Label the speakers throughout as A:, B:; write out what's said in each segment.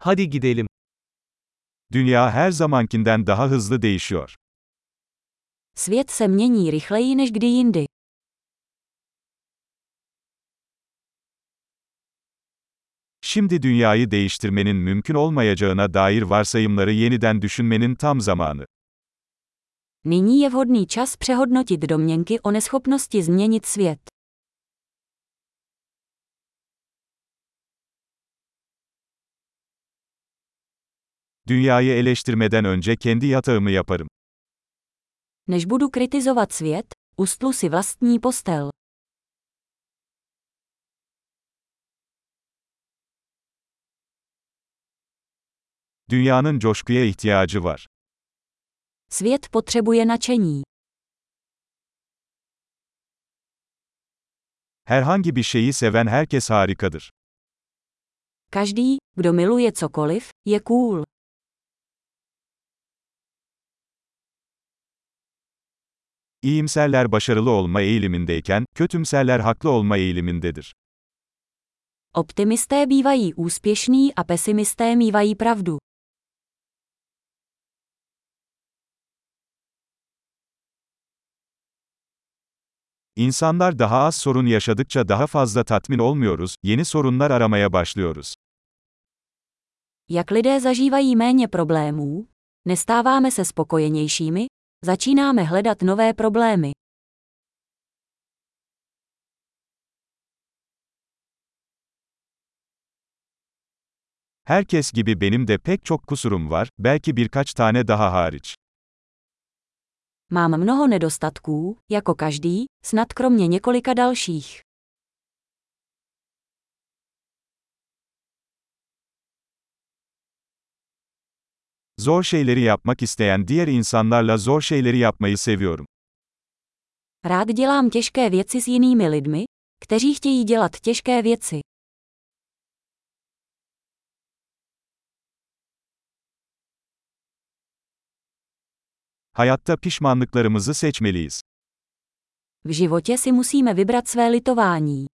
A: Hadi gidelim.
B: Dünya her zamankinden daha hızlı değişiyor.
C: Svět se mění rychleji než kdy jindy.
B: Şimdi dünyayı değiştirmenin mümkün olmayacağına dair varsayımları yeniden düşünmenin tam zamanı.
C: Nyní je vhodný čas přehodnotit domněnky o neschopnosti změnit svět.
B: Dünyayı eleştirmeden önce kendi yatağımı yaparım.
C: Než budu kritizovat svět, ustlu si vlastní postel.
B: Dünyanın coşkuya ihtiyacı var.
C: Svět potřebuje nadšení.
B: Herhangi bir şeyi seven herkes harikadır.
C: Každý, kdo miluje cokoliv, je cool.
B: İyimserler başarılı olma eğilimindeyken, kötümserler haklı olma eğilimindedir.
C: Optimisté bývají úspěšní a pesimisté mívají pravdu.
B: İnsanlar daha az sorun yaşadıkça daha fazla tatmin olmuyoruz, yeni sorunlar aramaya başlıyoruz.
C: Jak lidé zažívají méně problémů, nestáváme se spokojenějšími, začínáme hledat nové problémy.
B: Herkes gibi benim de pek çok kusurum var, belki birkaç tane daha hariç.
C: Mám mnoho nedostatků, jako každý, snad kromě několika dalších.
B: Zor şeyleri yapmak isteyen diğer insanlarla zor şeyleri yapmayı seviyorum.
C: Rád dělám těžké věci s jinými lidmi, kteří chtějí dělat těžké věci.
B: Hayatta pişmanlıklarımızı seçmeliyiz.
C: V životě si musíme vybrat své litování.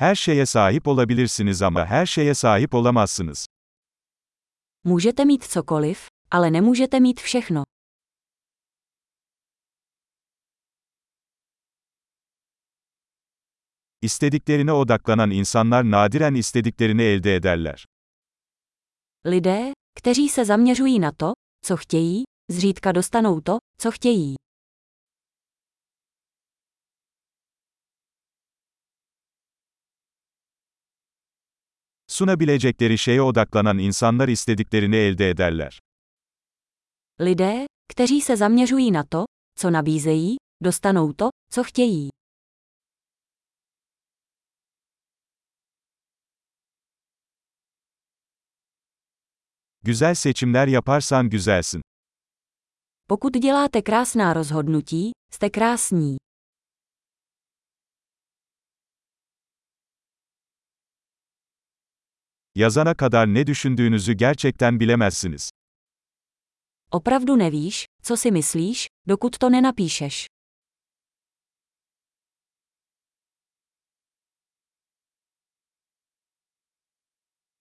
B: Her şeye sahip olabilirsiniz ama her şeye sahip olamazsınız.
C: Můžete mít cokoliv, ale nemůžete mít všechno.
B: İstediklerine odaklanan insanlar nadiren istediklerini elde ederler.
C: Lidé, kteří se zaměřují na to, co chtějí, zřídka dostanou to, co chtějí.
B: Sunabilecekleri şeye odaklanan insanlar istediklerini elde ederler.
C: Lidé, kteří se zaměřují na to, co nabízejí, dostanou to, co chtějí.
B: Güzel seçimler yaparsan güzelsin.
C: Pokud děláte krásná rozhodnutí, jste krásní.
B: Yazana kadar ne düşündüğünüzü gerçekten bilemezsiniz.
C: Opravdu nevíš, co si myslíš, dokud to nenapíšeš.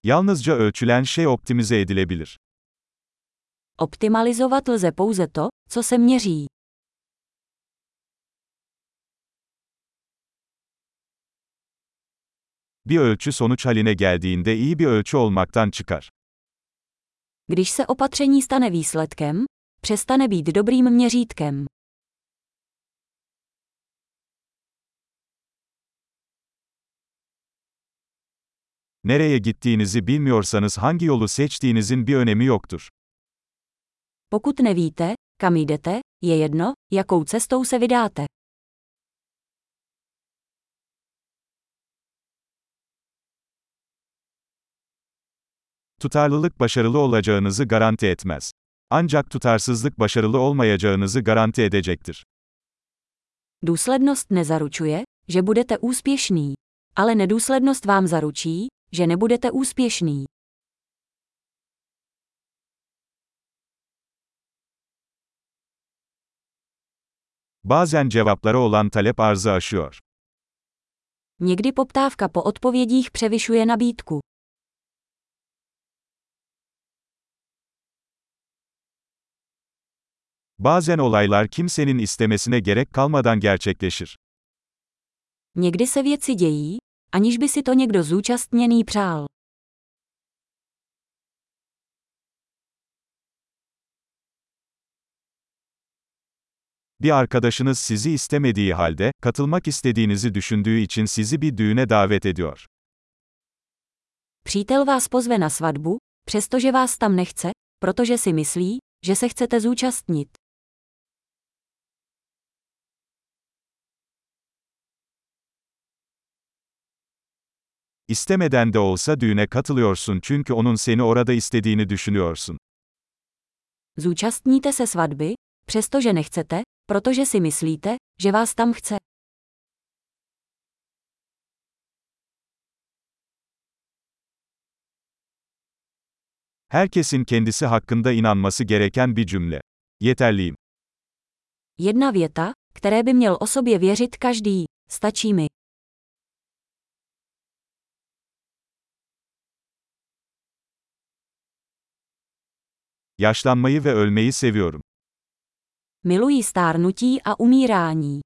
B: Yalnızca ölçülen şey optimize edilebilir.
C: Optimalizovat lze pouze to, co se měří.
B: Bir ölçü sonuç haline geldiğinde iyi bir ölçü olmaktan çıkar.
C: Když se opatření stane výsledkem, přestane být dobrým měřítkem.
B: Nereye gittiğinizi bilmiyorsanız hangi yolu seçtiğinizin bir önemi yoktur.
C: Pokud nevíte, kam jdete, je jedno, jakou cestou se vydáte.
B: Tutarlılık başarılı olacağınızı garanti etmez. Ancak tutarsızlık başarılı olmayacağınızı garanti edecektir.
C: Důslednost nezaručuje, že budete úspěšný. Ale nedůslednost vám zaručí, že nebudete úspěšný.
B: Bazen cevaplara olan talep arzı aşıyor.
C: Někdy poptávka po odpovědích převyšuje nabídku.
B: Bazen olaylar kimsenin istemesine gerek kalmadan gerçekleşir.
C: Někdy se věci dějí, aniž by si to někdo zúčastněný přál.
B: Bir arkadaşınız sizi istemediği halde, katılmak istediğinizi düşündüğü için sizi bir düğüne davet ediyor.
C: Přítel vás pozve na svatbu, přestože vás tam nechce, protože si myslí, že se chcete zúčastnit.
B: İstemeden de olsa düğüne katılıyorsun çünkü onun seni orada istediğini düşünüyorsun.
C: Zúčastníte se svatby, přestože nechcete, protože si myslíte, že vás tam chce.
B: Herkesin kendisi hakkında inanması gereken bir cümle. Yeterliyim.
C: Jedna věta, které by měl o sobě věřit každý. Stačí mi.
B: Yaşlanmayı ve ölmeyi seviyorum.
C: Miluji stárnutí a umírání.